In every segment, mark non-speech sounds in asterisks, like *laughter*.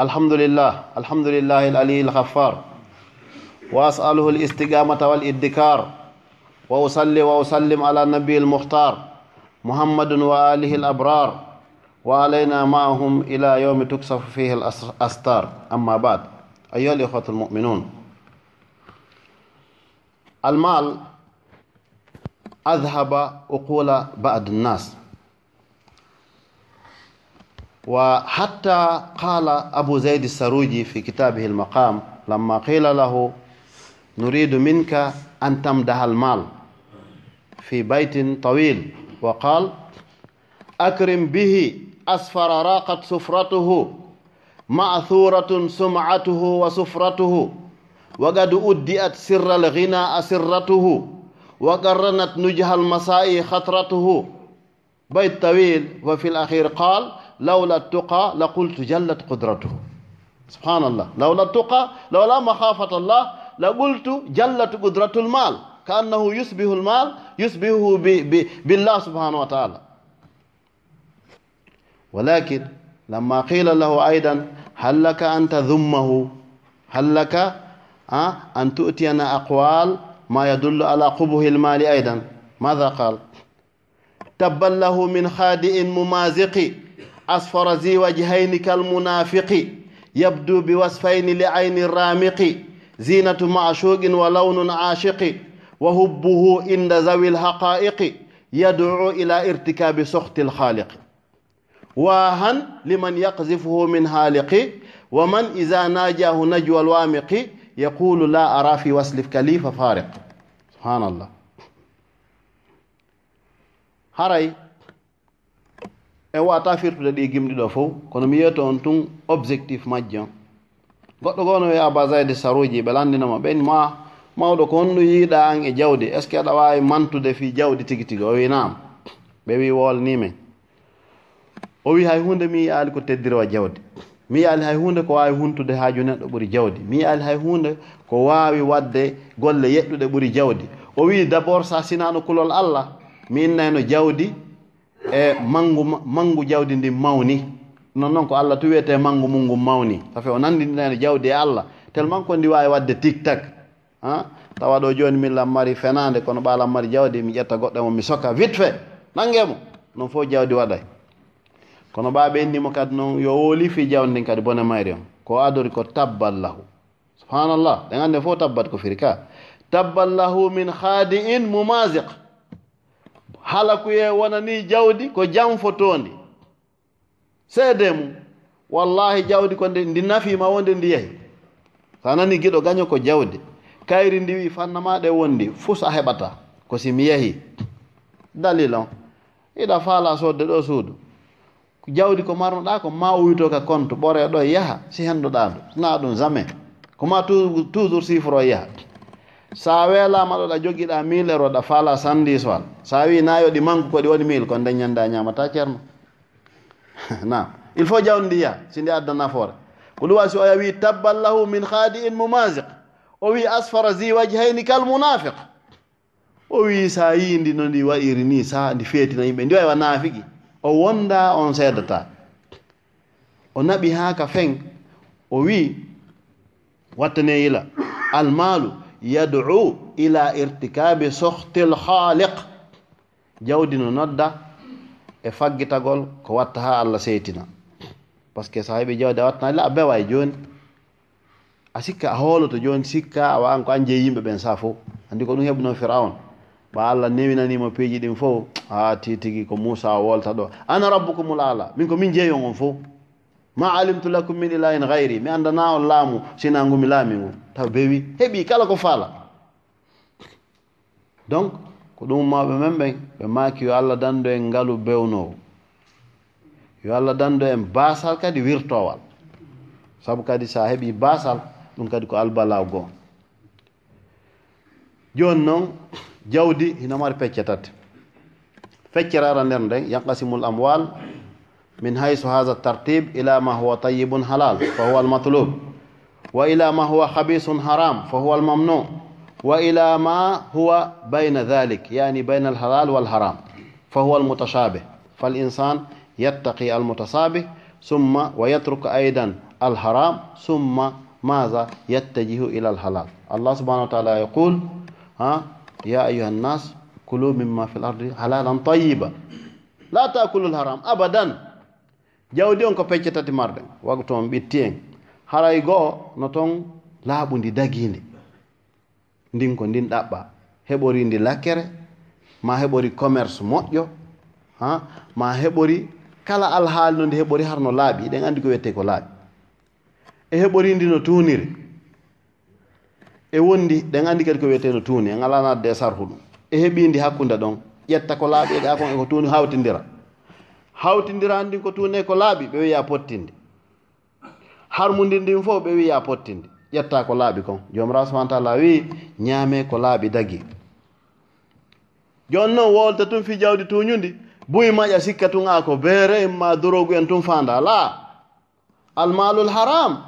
الحمد لله الحمد لله العلي الغفار وأسأله الاستقامة والإدكار وأصلي وأسلم على النبي المختار محمد وآله الأبرار وعلينا معهم إلى يوم تكشف فيه الأستار أما بعد أيها الإخوة المؤمنون المال أذهب عقول بعض الناس وحتى قال أبو زيد السروجي في كتابه المقام لما قيل له نريد منك أن تمدح المال في بيت طويل وقال أكرم به أسفر راقت سفرته معثورة سمعته وسفرته وقد أدئت سر الغنى أسرته وقرنت نجه المساء خطرته بيت طويل وفي الأخير قال لولا التقى لقلت جلت قدرته. سبحان الله لولا التقى لولا مخافة الله لقلت جلت قدرة المال. كأنه يشبه المال يشبهه بالله سبحانه وتعالى. ولكن لما قيل له أيضا هل لك أن تذمه؟ هل لك أن تؤتينا أقوال ما يدل على قبه المال أيضا؟ ماذا قال؟ تبا له من خادئ ممازق. أصفر ذي وجهين كالمنافق يبدو بوصفين لعين الرامق. زينة معشوق ولون عاشق وهبه عند ذوي الحقائق. يدعو إلى ارتكاب سخط الخالق. واهن لمن يقذفه من هالق ومن إذا ناجاه نجوى الوامق. يقول لا أرى في وصلك كليف فارق. سبحان الله. haray e wata firtude ɗi gimɗi ɗo fof kono mi yiyato on tun objectif majji on. Goɗɗo gono no wiya basayde saruji ɓe landinama ɓen ma mawɗo ko honno yiiɗa an e jawdi est ce que aɗa wawi mantude fi jawdi tigi tigi o wi nam ɓe wi wolnimen o wi hay hunde mi yiyali ko teddiro e jawdi. Mi yiyali hay hunde ko wawi huntude haaju neɗɗo ɓuuri jawdi. Mi yiyali hay hunde ko wawi wadde golle yeɗɗuɗe ɓuuri jawdi. O wi d' abord sa sinano kulol allah mi innayno jawdi e mangu mangu jawdi ndi mawni. Non noon ko allah to wiyete mangu mum ngu mawni. Safi o nanndinɗene jawdi e allah. Tellement ko ndi wawi wadde tic tac a tawa ɗo joni millam mari fenade kono ɓaalam mari jawdi mi ƴetta goɗɗo mo mi sokka vite fait nanguemo noon fof jawdi waɗay. Kono ɓaɓe indimo kadi noon yo wooli fi jawdi ndin kadi bone mayri on. Ko adori ko tabballahu subhanallah ɗe gande fof tabbat ko firi ka. Tabballahu min haadi in mumasiq halakuye wonani jawdi ko janfotondi. Seede mum wallahi jawdi ko ndi nafima wonde ndi yehi. So nani giɗo gaño ko jawdi. Kayri ndi wi fannamaɗe wondi fus a heɓata ko simi yehi. Dalil on iɗa faala sodde ɗo suudu. Jawdi ko marnoɗa ko ma uyto ka compte ɓore ɗo yaha si henduɗa ndu na ɗum jamais koma toujours chiffre o yaha. sa weelama ɗo ɗa jogiɗa mille roɗa fala sandis wal sa wi nayo ɗi manque ko ɗi woni mille kon dañanda ñamata ceerno. *laughs* Nam il faut jawndiya si ndi adda nafoore. Ko ɗum wasi o wi tabban lahu min haadi in mumasiq o wi asfara zi wajhayni kal munafiq. O wi sa yindi no ndi waɗiri ni sa ndi feetina yimɓe ndi waywa naafiki. O wonda on seedata. O naɓi ha ka feng o wi wattane yila. Almalu yad'u ila irtikabi sohtil haliq jawdi no nodda e faggitagol ko watta ha allah seytina. Par ce que so heɓi jawdi a wattana a bewa e joni. A sikka a hooloto joni sikka a wawan ko anje yimɓe ɓen sa fof andi ko ɗum heɓno firaun ma allah newinanimo piiji ɗin fof a ti tigui ko moussa wolta ɗo. Ana rabbukumul ala min ko min jeeyon on fof ma alimtu lakum min ilahin gayri mi andana on laamu sinangumi laamingu taw bewi heɓi kala ko faala. Donc ko ɗum mawɓe men ɓen ɓe maaki yo allah dando en ngalu bewnowo yo allah dando en basal kadi wirtowal saabu kadi sa heɓi basal ɗum kadi ko albalaw goo. Joni noon jawdi hina mari pecce tati. Feccere ara nder nden yankasimul amwal من حيث هذا الترتيب إلى ما هو طيب حلال فهو المطلوب وإلى ما هو خبيث حرام فهو الممنوع وإلى ما هو بين ذلك يعني بين الحلال والحرام فهو المتشابه فالإنسان يتقي المتشابه ثم ويترك أيضا الحرام ثم ماذا يتجه إلى الحلال الله سبحانه وتعالى يقول ها يا أيها الناس كلوا مما في الأرض حلالا طيبا لا تأكلوا الحرام أبدا jawdi on ko pecce tati marde wagu toon ɓitti en. Haray goo no toon laaɓundi dagiindi ndin ko ndin ɗaɓɓa. Heɓori ndi lakkere ma heɓori commerce moƴƴo ha? Ma heɓori kala alhaali no ndi heɓori har no laaɓi. Ɗen anndi ko wiyette ko laaɓi. E heɓori ndi no tuuniri. E wondi ɗen anndi kadi ko wiyete no tuuni. En alaa nadde e sarhu ɗum. E heɓindi hakkunde ɗon. Ƴetta ko laaɓi e ɗa kon eko tuuni hawtindira. hawtindiran ndin ko tune ko laaɓi ɓe wiya pottinde. Harmudi ndin fof ɓe wiya pottinde. Ƴetta ko laaɓi kon. Joom subahana taala wi ñaame ko laaɓi dagi. Joni noon wolta tun fi jawdi tuñudi buyi maƴa sikka tun a ko beere ma dorogu en tun fanda la almalul haram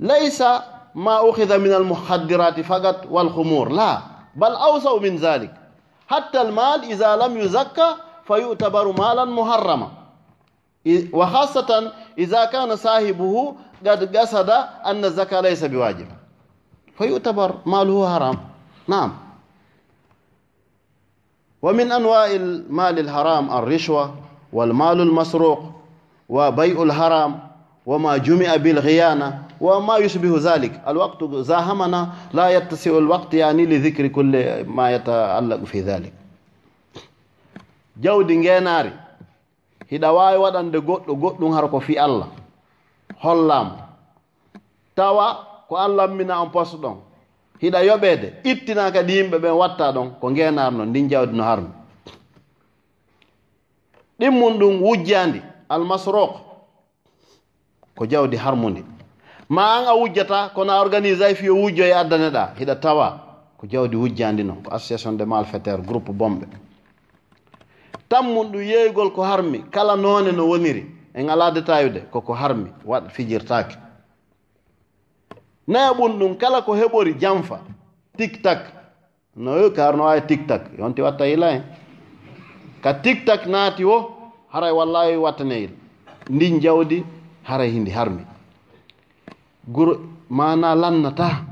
laysa ma ukhida min almuhaddirati fagat walhumur la bal awsau min dhalik hatta almal ida lam yuzakka فيعتبر مالا محرما وخاصة إذا كان صاحبه قد قصد أن الزكاة ليس بواجب haram. Naam. Wa min anwai أنواع المال alrishwa الرشوة والمال wa bayu الحرام وما جمع بالغيانة وما يشبه ذلك الوقت زاهمنا لا يتسع الوقت يعني لذكر كل ما يتعلق في ذلك jawdi ngeenaari hiɗa waawi waɗande goɗɗo goɗɗum har ko fi allah hollaama tawa ko allah ammina on poste ɗon hiɗa yoɓeede ittina kadi yimɓe ɓen watta ɗon ko ngeenaar noon ndin jawdi no harmi. Ɗimmum ɗum wujjaandi almasrok ko jawdi harmundi ma an a wujjata kono a organise ay fiyo wujjo e addane ɗa hiɗa tawa ko jawdi wujjandi noon ko association de malfaiteur groupe bomɓe. tammum ɗum yeeygol ko harmi kala noone no woniri en alaa detayude koko harmi waɗ fijirtaake. Nayaɓum ɗum kala ko heɓori janfa tik tak no yo ka harno wawi tik tak yonti watta yila en. Ka tik tak naati o haray wallahi wattaneyil ndin jawdi haray hindi harmi. Guro mana lannata